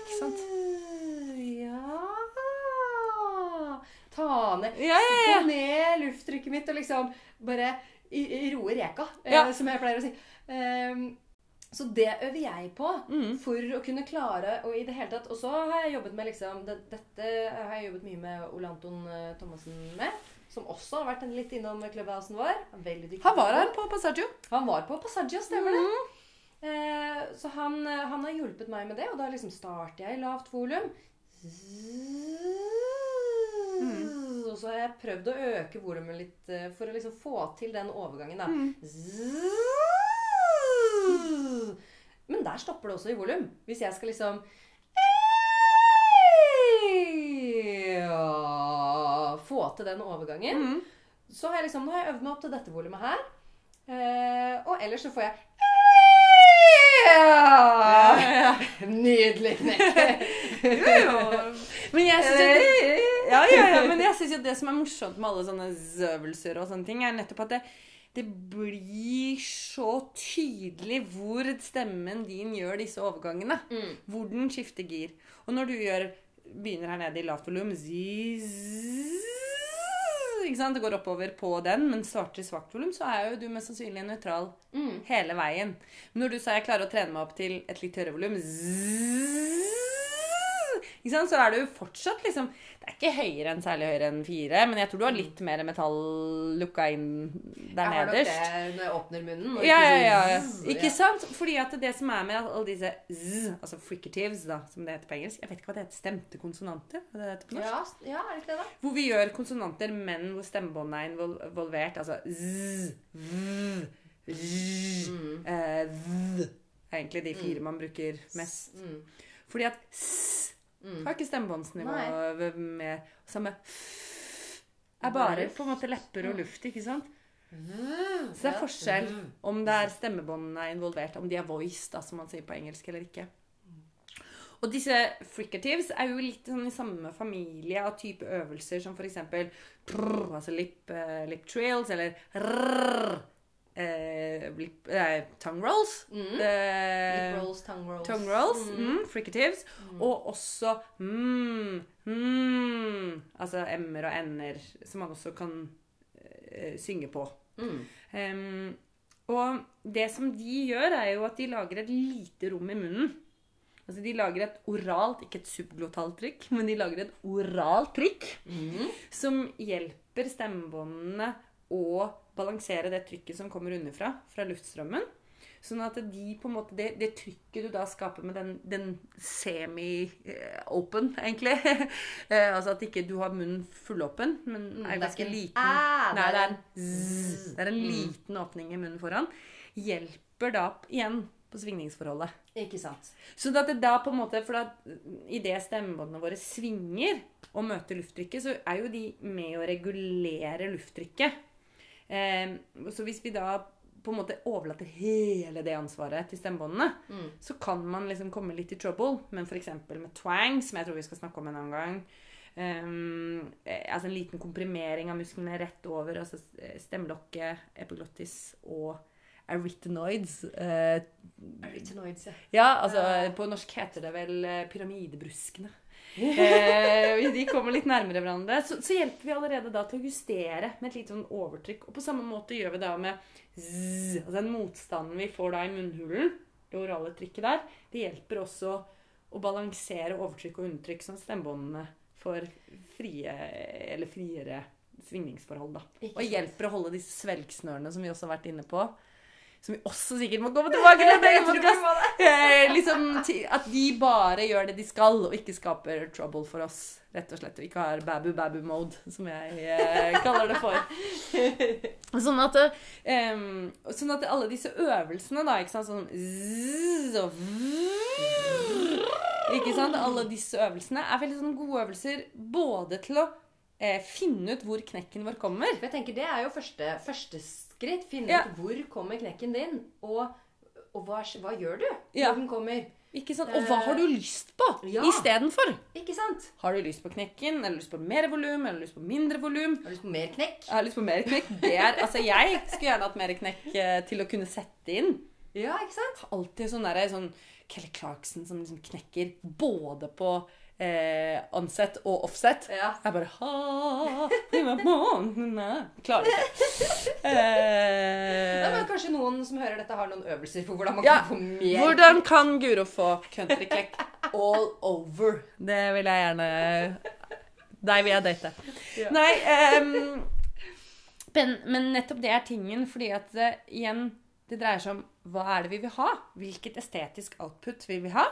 Ikke sant? Ja Ta ned Ja, ja, ja. Ned lufttrykket mitt og liksom bare roe reka, eh, Ja. som jeg pleier å si. Ehm, så det øver jeg på Mm. for å kunne klare og i det hele tatt Og så har jeg jobbet med liksom det, Dette har jeg jobbet mye med Ole Anton uh, Thomassen med. Som også har vært en litt innom klubbhausen vår. Han var her på Passaggio. Han var på Passaggio, stemmer det. Eh, så han, han har hjulpet meg med det, og da liksom starter jeg i lavt volum. Og så har jeg prøvd å øke volumet litt eh, for å liksom få til den overgangen, da. Men der stopper det også i volum. Hvis jeg skal liksom Få til den overgangen. Mm. Så har jeg liksom, nå har jeg øvd meg opp til dette volumet her. Eh, og ellers så får jeg ja. Nydelig knekk. Men jeg syns jo, ja, det som er morsomt med alle sånne øvelser og sånne ting, er nettopp at det, det blir så tydelig hvor stemmen din gjør disse overgangene. Mm. Hvor den skifter gir. Og når du gjør, begynner her nede i lavt volum ikke sant? Det går oppover på den, men starter i svakt volum, så er jo du mest sannsynlig nøytral Mm. hele veien. Men når du sa jeg klarer å trene meg opp til et litt høyere volum, så er du jo fortsatt liksom Det er ikke høyere enn særlig høyere enn fire, men jeg tror du har litt mer metall lukka inn der Jeg har nok det når jeg åpner munnen. Ja, ikke ja, ja. Ikke sant? Fordi at det som er med alle disse z, altså fricatives, da, som det heter på engelsk Jeg vet ikke hva det heter. Stemte konsonanter? Hva det heter på norsk? Ja, ja, er det ikke det, da? Hvor vi gjør konsonanter, men hvor stemmebåndet er involvert. Altså z, v, z, Mm. eh, v. Er egentlig de fire man bruker mest. Mm. Fordi at s Mm. har ikke stemmebåndsnivå med Samme er bare på en måte lepper og luft, ikke sant? Så det er forskjell om det er stemmebåndene er involvert, om de er voice, da, som man sier på engelsk, eller ikke. Og disse fricatives er jo litt sånn i samme familie av type øvelser som f.eks. altså lip, eh, lip trills, eller rrr, eh, lip, eh, tongue rolls. Mm. Eh, Lip rolls, tongue rolls. Tongue rolls, Mm. mm, fricatives, og også mm, mm, altså m-er og n-er, som man også kan eh, synge på. Mm. Em, Og det som de gjør, er jo at de lager et lite rom i munnen. Altså De lager et oralt, ikke et subglotalt trykk, men de lager et oralt trykk som hjelper stemmebåndene å balansere det trykket som kommer underfra, fra luftstrømmen. Sånn at de måte, det, det trykket du da skaper med den, den semi-open, egentlig eh, Altså at ikke du har munnen fullåpen, men Mm, er ganske en liten. æ, Nei, det er en zzz. zzz. Det er en Mm. liten åpning i munnen foran. Hjelper da igjen på svingningsforholdet. Ikke sant. Så at det da på en måte, for da, Idet stemmebåndene våre svinger og møter lufttrykket, så er jo de med å regulere lufttrykket. Eh, så hvis vi da på en måte overlater hele det ansvaret til stemmebåndene, Mm. så kan man liksom komme litt i trouble. Men f.eks. med twang, som jeg tror vi skal snakke om en annen gang ehm, eh, altså En liten komprimering av musklene rett over altså eh, stemmelokket, epiglottis og arytenoids. Uh, Arytenoids, ja. ja, altså på norsk heter det vel eh, pyramidebruskene. Eh, de kommer litt nærmere hverandre. Så, så hjelper vi allerede da til å justere med et lite sånn overtrykk. Og på samme måte gjør vi da med zzz, altså den motstanden vi får da i munnhulen, det orale trykket der, det hjelper også å balansere overtrykk og undertrykk, sånn stemmebåndene får frie, eller friere svingningsforhold. da. Og hjelper å holde disse svelgsnørene som vi også har vært inne på. Som vi også sikkert må komme tilbake til. Eh, liksom, at de bare gjør det de skal, og ikke skaper trouble for oss. Rett og slett. Og ikke har babu-babu-mode, som jeg eh, kaller det for. Sånn at, um, sånn at alle disse øvelsene, da, ikke sant, sånn zzz og Ikke sant? Alle disse øvelsene er veldig sånn gode øvelser både til å eh, finne ut hvor knekken vår kommer. For jeg tenker Det er jo første, første skritt. Finne Ja. ut hvor kommer knekken din, og, og hva, hva gjør du Ja. den kommer. Ikke sant? Og hva har du lyst på Ja. istedenfor? Har du lyst på knekken, eller lyst på mer volum, eller lyst på mindre volum? Har du lyst på mer knekk? Jeg har lyst på mer knekk. Det er, altså jeg skulle gjerne hatt mer knekk eh, til å kunne sette inn. Ja, ikke sant? Alltid sånn der, sånn Kelly Clarkson som liksom knekker både på eh, onset og offset. Ja. Jeg bare ha, Klarer ikke. Eh, Ja, men kanskje noen som hører dette, har noen øvelser for hvordan man Ja, kan få mer hvordan kan Guro få countryknekk all over? Det vil jeg gjerne Deg vil jeg date. Ja. Nei um, men, men nettopp det er tingen, fordi at det, igjen Det dreier seg om hva er det vi vil ha? Hvilket estetisk output vil vi ha?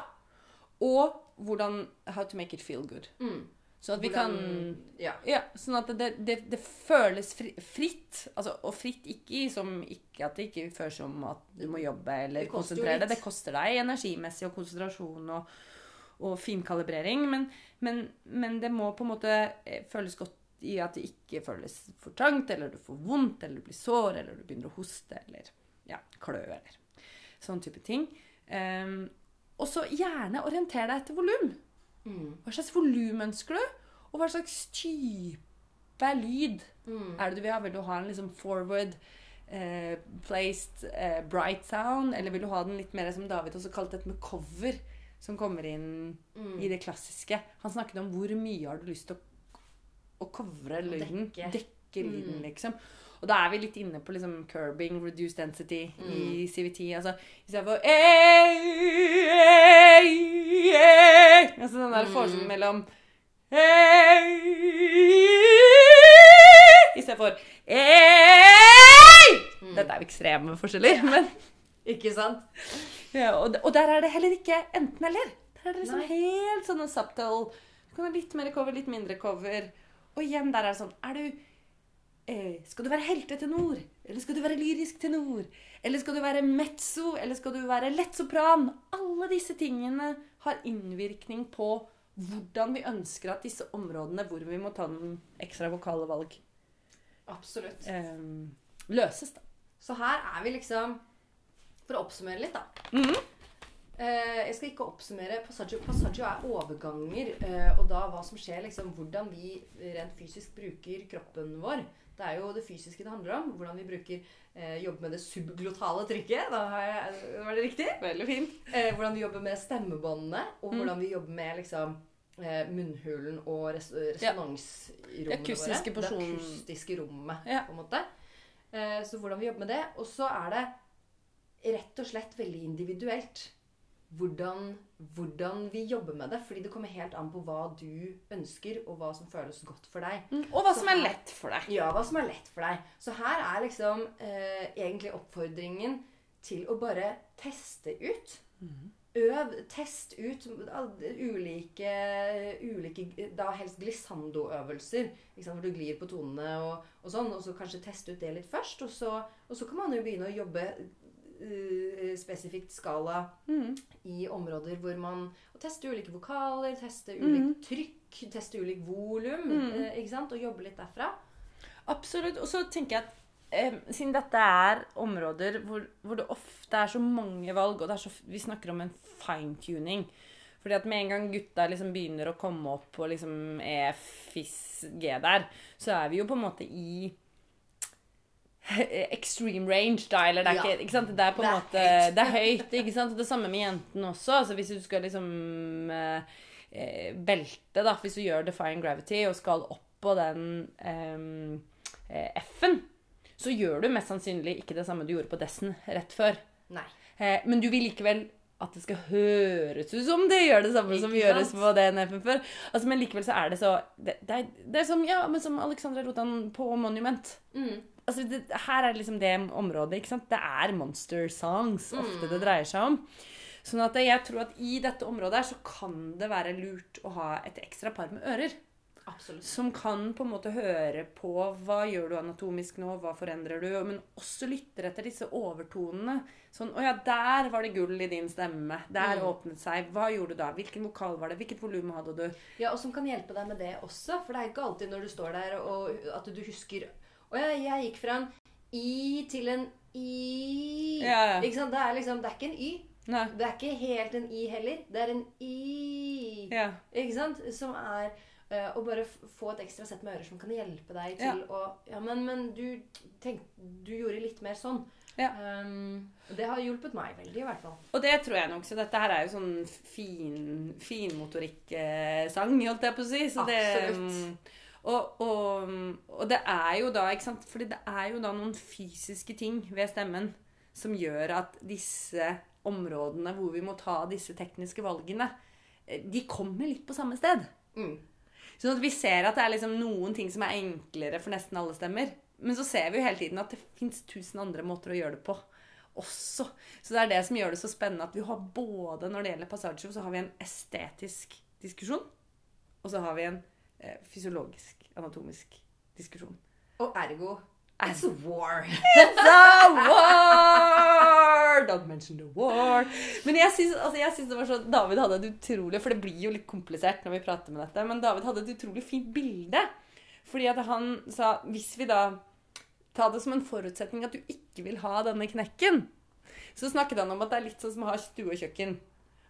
Og hvordan How to make it feel good. Mm. Sånn at vi Hvordan- kan Ja. ja, sånn at det, det, det føles fri, fritt. Altså, og fritt ikke som ikke at det ikke føles som at du må jobbe eller konsentrere deg. Det koster deg energimessig og konsentrasjon og, og finkalibrering. Men, men, men det må på en måte eh, føles godt i at det ikke føles for trangt, eller du får vondt, eller du blir sår, eller du begynner å hoste, eller ja, klø, eller sånn type ting. Ehm, og så gjerne orienter deg etter volum. Mm. Hva slags volum ønsker du? Og hva slags type lyd Mm. er det du vil ha? Vil du ha en liksom forward eh, placed eh, bright sound? Eller vil du ha den litt mer som David også kalte et med cover? Som kommer inn Mm. i det klassiske. Han snakket om hvor mye har du lyst til å, å covre lyden. Dekke. Dekke lyden, Mm. liksom. Og da er vi litt inne på liksom curbing, reduced density i Mm. CVT. Altså istedenfor Altså den der Mm. forskjellen mellom Istedenfor! Mm. Dette er jo ekstreme forskjeller, men Ikke sant? ja, og, og der er det heller ikke enten-eller. Der er det liksom Nei. helt sånn subtle. Du kan ha litt mer cover, litt mindre cover. Og igjen, der er det sånn Er du eh, Skal du være heltetenor? Eller skal du være lyrisk tenor? Eller skal du være mezzo? Eller skal du være lettsopran? Alle disse tingene har innvirkning på hvordan vi ønsker at disse områdene hvor vi må ta den ekstra vokale valg, Absolutt. eh, løses. da. Så her er vi liksom For å oppsummere litt, da. Mhm. Eh, jeg skal ikke oppsummere Passaggio. Passaggio er overganger, eh, og da hva som skjer, liksom hvordan vi rent fysisk bruker kroppen vår. Det er jo det fysiske det handler om. Hvordan vi bruker eh, jobber med det subglotale trykket. Da har jeg, var det riktig? Veldig fint. Eh, hvordan vi jobber med stemmebåndene, og Mm. hvordan vi jobber med liksom eh, munnhulen og res Ja. akustiske våre. Det akustiske rommet, Ja. på en måte. Eh, så hvordan vi jobber med det. Og så er det rett og slett veldig individuelt hvordan, hvordan vi jobber med det. Fordi det kommer helt an på hva du ønsker, og hva som føles godt for deg. Mm, Og hva Så som er lett for deg. Ja, hva som er lett for deg. Så her er liksom eh, egentlig oppfordringen til å bare teste ut. Øv, test ut ulike, ulike da helst glissando-øvelser. Hvor du glir på tonene og, og sånn. Og så kanskje teste ut det litt først. Og så, og så kan man jo begynne å jobbe eh, spesifikt skala Mm. i områder hvor man tester ulike vokaler, tester ulikt trykk, tester ulikt volum. Mm. eh, ikke sant, Og jobber litt derfra. Absolutt. Og så tenker jeg at siden dette er områder hvor, hvor det ofte er så mange valg, og det så, vi snakker om en fine-tuning Fordi at med en gang gutta liksom begynner å komme opp på liksom E, FIS, G der, så er vi jo på en måte i extreme range, da. Eller det er Ja. ikke, ikke? Det er på en måte høyt. Det er høyt, ikke sant? Det samme med jentene også. Altså hvis du skal liksom eh, eh, belte, da, hvis du gjør Defying Gravity og skal opp på den ehm, eh, F-en, så gjør du mest sannsynlig ikke det samme du gjorde på Dessen rett før. Eh, men du vil likevel at det skal høres ut som det gjør det samme som gjøres på den F-en før. Altså, men likevel så er det så Det, det, er, det er som, ja, men som Alexandra Rotan på Monument. Mm. Altså, det, her er liksom det området, ikke sant? Det er monster songs ofte det dreier seg om. Sånn at jeg tror at i dette området her så kan det være lurt å ha et ekstra par med ører. Absolutt. Som kan på en måte høre på hva gjør du anatomisk nå, hva forandrer du, men også lytter etter disse overtonene. Sånn Å ja, der var det gull i din stemme. Der Mm. åpnet seg. Hva gjorde du da? Hvilken vokal var det? Hvilket volum hadde du? Ja, og som kan hjelpe deg med det også. For det er ikke alltid når du står der og at du husker Å ja, jeg gikk fra en I til en I. Ja, ja. Ikke sant? Det er liksom Det er ikke en Y. Nei. Det er ikke helt en I heller. Det er en I. Ja. Ikke sant? Som er å å bare f- få et ekstra sett med ører som kan hjelpe deg til å Ja, men, men du tenk, Du gjorde litt mer sånn. Ja. Um, det har hjulpet meg veldig, i hvert fall. Og det tror jeg nok. Så dette her er jo sånn fin, finmotorikk-sang, holdt jeg på å si. Så det, Absolutt. Og, og, og det er jo da, ikke sant Fordi det er jo da noen fysiske ting ved stemmen som gjør at disse områdene hvor vi må ta disse tekniske valgene, eh, de kommer litt på samme sted. Mm. Sånn at vi ser at det er liksom noen ting som er enklere for nesten alle stemmer. Men så ser vi jo hele tiden at det fins tusen andre måter å gjøre det på også. Så det er det som gjør det så spennende at vi har både når det gjelder passasjer, så har vi en estetisk diskusjon, og så har vi en fysiologisk, anatomisk diskusjon. Og ergo It's a war. It's a war! Don't mention the war. Men jeg syns, altså, det var så David hadde et utrolig For det blir jo litt komplisert når vi prater med dette. Men David hadde et utrolig fint bilde. Fordi at han sa Hvis vi da tar det som en forutsetning at du ikke vil ha denne knekken, så snakket han om at det er litt sånn som å ha stue og kjøkken.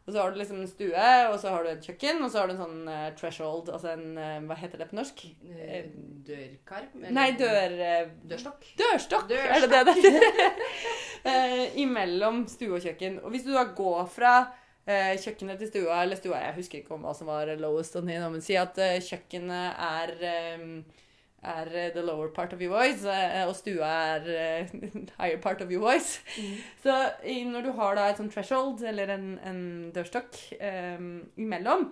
Og så har du liksom en stue, og så har du et kjøkken, og så har du en sånn uh, threshold, altså en uh, Hva heter det på norsk? Eh, Dørkarm? Nei, dør... Uh, Dørstokk. Dørstokk, Dørstokk. er det det det heter? Imellom stue og kjøkken. Og hvis du da går fra kjøkkenet til stua, eller stua Jeg husker ikke om hva som var lowest on here, men si at kjøkkenet er er eh, the lower part of your voice, eh, og stua er the higher part of your voice. Så når du har da et sånt threshold, eller en, en dørstokk um, imellom,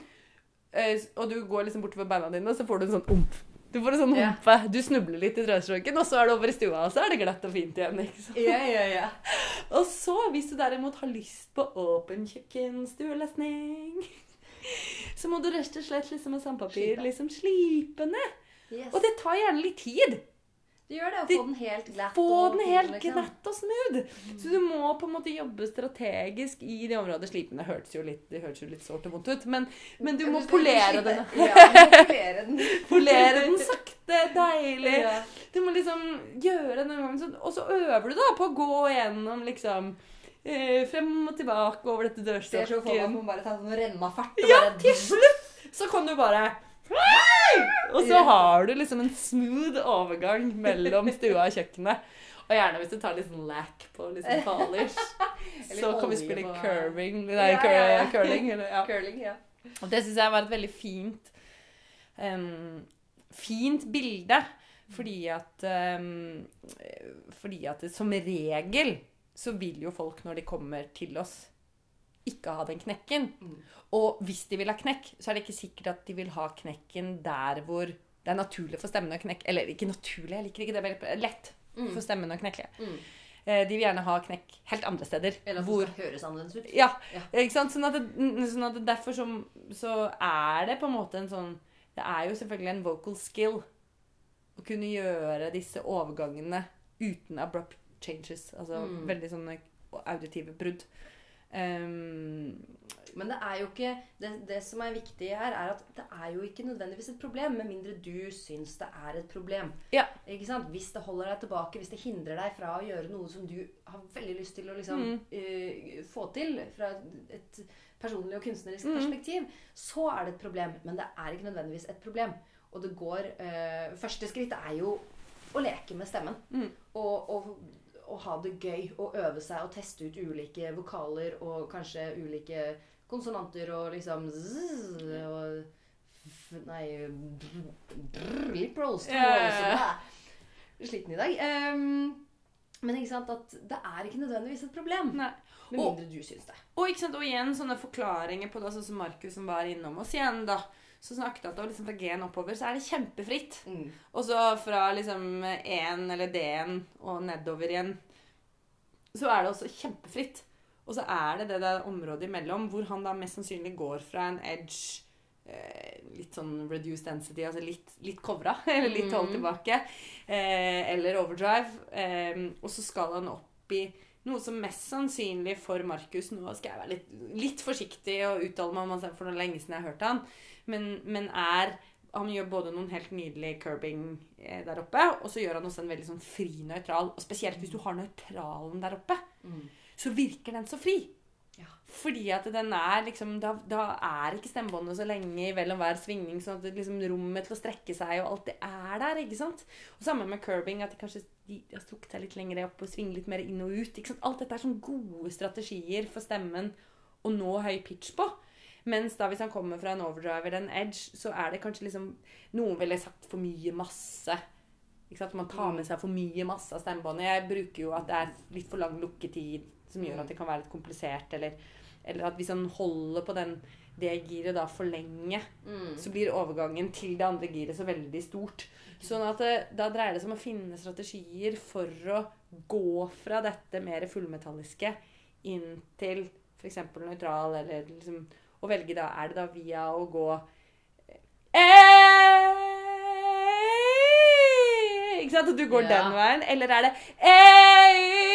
eh, og du går liksom bortover beina dine, så får du en sånn omp. Du får en sånn humpe. Yeah. Du snubler litt i trøstråken, og så er det over i stua, og så er det glatt og fint igjen. ikke sant? Yeah, yeah, yeah. Og så, hvis du derimot har lyst på åpen kjøkkenstuelesning så må du rett og slett liksom med sandpapir liksom slipe ned. Yes. Og det tar gjerne litt tid. Du gjør det, å få den helt glatt. Få og den helt liksom. glatt og smooth. Så du må på en måte jobbe strategisk i det området. Slipene hørtes jo litt, det hørtes jo litt sårt og vondt ut, men, men du må du, polere den. Ja, du må polere den. Polere den sakte, deilig. Ja. Du må liksom gjøre den ganger sånn, og så øver du da på å gå gjennom liksom eh, frem og tilbake over dette Ser så for meg at man bare tar sånn rennafart. og Ja, bare- til slutt så kan du bare Og så har du liksom en smooth overgang mellom stua og kjøkkenet. Og gjerne hvis du tar litt sånn lack på liksom polish. Så kan vi spille på- curving. Nei, Ja, ja, ja. curling. Eller, ja. Curling, ja. Og det syns jeg var et veldig fint um, Fint bilde. Fordi at um, Fordi at det som regel så vil jo folk når de kommer til oss, ikke ha den knekken. Mm. Og hvis de vil ha knekk, så er det ikke sikkert at de vil ha knekken der hvor det er naturlig for stemmen å knekke. Eller ikke naturlig, jeg liker ikke det. Veldig lett Mm. for stemmen å knekke. Mm. Eh, De vil gjerne ha knekk helt andre steder. Eller at hvor det høres annerledes ut. Ja, Ja. ikke sant? Sånn at, det, sånn at det derfor så, så er det på en måte en sånn Det er jo selvfølgelig en vocal skill å kunne gjøre disse overgangene uten abrupt changes. Altså Mm. veldig sånne auditive brudd. Um, Men det er jo ikke det, det som er viktig her, er at det er jo ikke nødvendigvis et problem, med mindre du syns det er et problem. Ja. Ikke sant? Hvis det holder deg tilbake, hvis det hindrer deg fra å gjøre noe som du har veldig lyst til å liksom, Mm. uh, få til fra et personlig og kunstnerisk Mm. perspektiv, så er det et problem. Men det er ikke nødvendigvis et problem. Og det går uh, Første skritt er jo å leke med stemmen. Mm. Og, og, og ha det gøy. Og øve seg og teste ut ulike vokaler og kanskje ulike konsonanter og liksom zzz, og f- Nei brr, rolls. Sliten i dag. Um, men ikke sant at det er ikke nødvendigvis et problem. nei. Med Og- mindre du syns det. Og, og igjen sånne forklaringer på det, sånn som Markus som var innom oss igjen, da. Så snakket at liksom fra G-en oppover, så er det kjempefritt. Mm. Og så fra liksom 1 eller D-en og nedover igjen, så er det også kjempefritt. Og så er det det der området imellom hvor han da mest sannsynlig går fra en edge eh, Litt sånn reduced density, altså litt, litt covra, eller litt holdt Mhm. tilbake. Eh, eller overdrive. Eh, og så skal han opp i noe som mest sannsynlig for Markus Nå skal jeg være litt, litt forsiktig og uttale meg om han for er lenge siden jeg har hørt han. Men, men er Han gjør både noen helt nydelige curbing eh, der oppe, og så gjør han også en veldig sånn fri nøytral. Og spesielt hvis du har nøytralen der oppe, Mm. så virker den så fri. Ja. Fordi at den er liksom Da, da er ikke stemmebåndet så lenge i vel og hver svingning, sånn at liksom rommet til å strekke seg og alt det er der. ikke sant? Og Sammen med curbing, at de kanskje de har strukket seg litt lenger opp og svinger litt mer inn og ut. ikke sant? Alt dette er sånn gode strategier for stemmen å nå høy pitch på. Mens da hvis han kommer fra en overdrive eller en edge, så er det kanskje liksom Noen ville sagt for mye masse. Ikke sant? Man tar med seg for mye masse av stemmebåndet. Jeg bruker jo at det er litt for lang lukketid, som gjør at det kan være litt komplisert. Eller, eller at hvis han holder på den, det giret da for lenge, Mm. så blir overgangen til det andre giret så veldig stort. Sånn at det, Da dreier det seg om å finne strategier for å gå fra dette mer fullmetalliske inn til f.eks. nøytral, eller liksom Å velge da Er det da via å gå eh, Ikke sant? At du går Ja. den veien. Eller er det eh,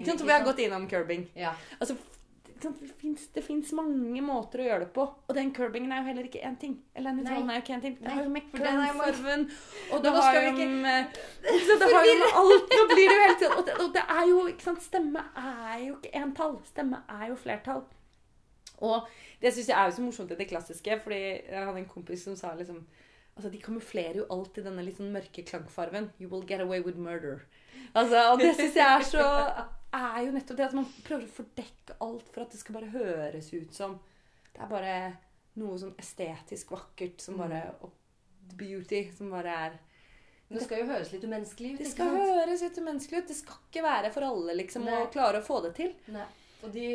Ikke sant? Vi har gått innom curbing. Ja. Altså, det fins mange måter å gjøre det på. Og den curbingen er jo heller ikke én ting. Eller den nøytralen er jo ikke én ting. Det har jo med jo Og det har jo med så det har jo med alt Nå blir det jo helt og det, og det er jo ikke sant, Stemme er jo ikke entall. Stemme er jo flertall. Og det syns jeg er jo så morsomt i det klassiske, fordi jeg hadde en kompis som sa liksom Altså, De kamuflerer jo alltid denne litt sånn mørke klangfarven. You will get away with murder. Altså, Og det syns jeg er så er jo nettopp det at man prøver å fordekke alt for at det skal bare høres ut som Det er bare noe sånn estetisk vakkert som bare og Beauty som bare er det skal jo høres litt umenneskelig ut. Det skal høres litt umenneskelig ut. Det skal ikke være for alle liksom Nei. å klare å få det til. Nei. Og de,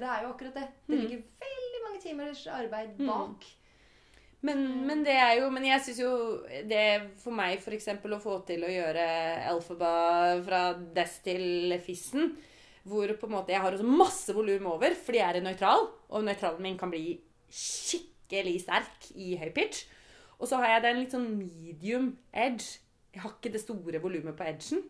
det er jo akkurat det. Det Mm. ligger veldig mange timers arbeid Mm. Men, men det er jo Men jeg syns jo det for meg f.eks. å få til å gjøre Elphaba fra Dess til Fissen hvor på en måte jeg har masse volum over fordi jeg er nøytral, og nøytralen min kan bli skikkelig sterk i høy pitch. Og så har jeg den litt sånn medium edge. Jeg har ikke det store volumet på edgen.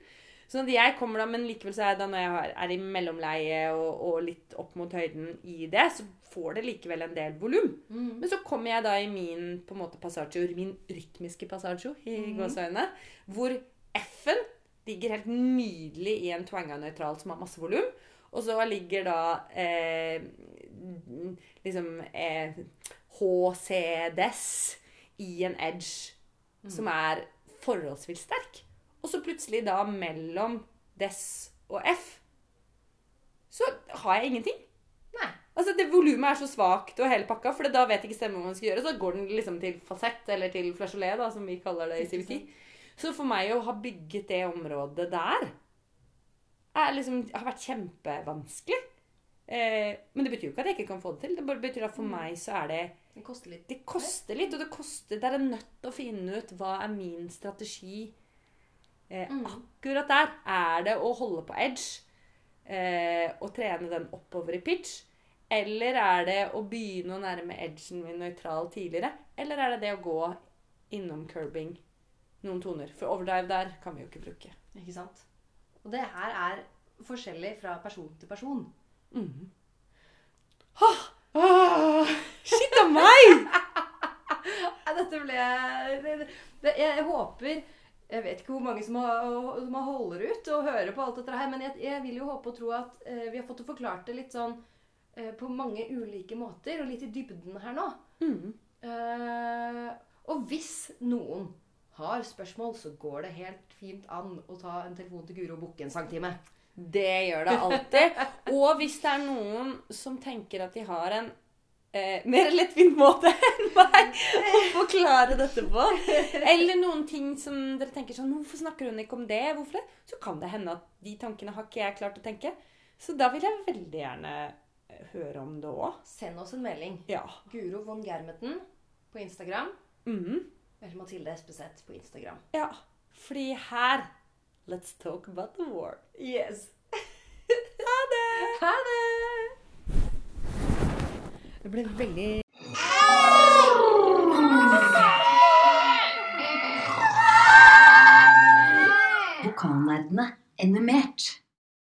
Sånn at jeg kommer da, Men likevel så er da når jeg har- er i mellomleie og, og litt opp mot høyden i det, så får det likevel en del volum. Mm. Men så kommer jeg da i min på en måte passaggio, min rytmiske passaggio i mm. gåseøynene, hvor F-en ligger helt nydelig i en twanga nøytral som har masse volum. Og så ligger da eh, liksom eh, HCDS i en edge som er forholdsvis sterk. Og så plutselig da mellom dess og F så har jeg ingenting. Nei. Altså det Volumet er så svakt og hele pakka, for da vet ikke stemmen hva man skal gjøre. Så går den liksom til fasett, eller til flasjolé, da, som vi kaller det i CVT. Så for meg å ha bygget det området der, er liksom, har vært kjempevanskelig. Eh, men det betyr jo ikke at jeg ikke kan få det til. Det bare betyr at for meg så er det Det koster litt. Det koster litt, og det koster Det er nødt til å finne ut hva er min strategi eh, Mm. akkurat der. Er det å holde på edge eh, og trene den oppover i pitch? Eller er det å begynne å nærme edgen min nøytral tidligere? Eller er det det å gå innom curbing noen toner? For overdrive der kan vi jo ikke bruke. Ikke sant? Og det her er forskjellig fra person til person. Mhm. Ah, shit a meg! Dette ble jeg, jeg håper Jeg vet ikke hvor mange som, har, som har holder ut og hører på alt dette her, men jeg, jeg vil jo håpe og tro at eh, vi har fått forklart det litt sånn eh, på mange ulike måter, og litt i dybden her nå. Mm. Eh, og hvis noen har spørsmål, så går det helt fint an å ta en telefon til Guro og booke en sangtime. Det gjør det alltid. Og hvis det er noen som tenker at de har en eh, mer lettvint måte enn meg å forklare dette på, eller noen ting som dere tenker sånn Hvorfor snakker hun ikke om det? Hvorfor det? Så kan det hende at de tankene har ikke jeg klart å tenke. Så da vil jeg veldig gjerne eh, høre om det òg. Send oss en melding. Ja. Guro von Germeten på Instagram. Mhm. Eller Mathilde Espeseth på Instagram. ja. Fordi her Let's talk about the war. Yes. Ha det! Ha det! Det ble veldig Vokalnerdene animert.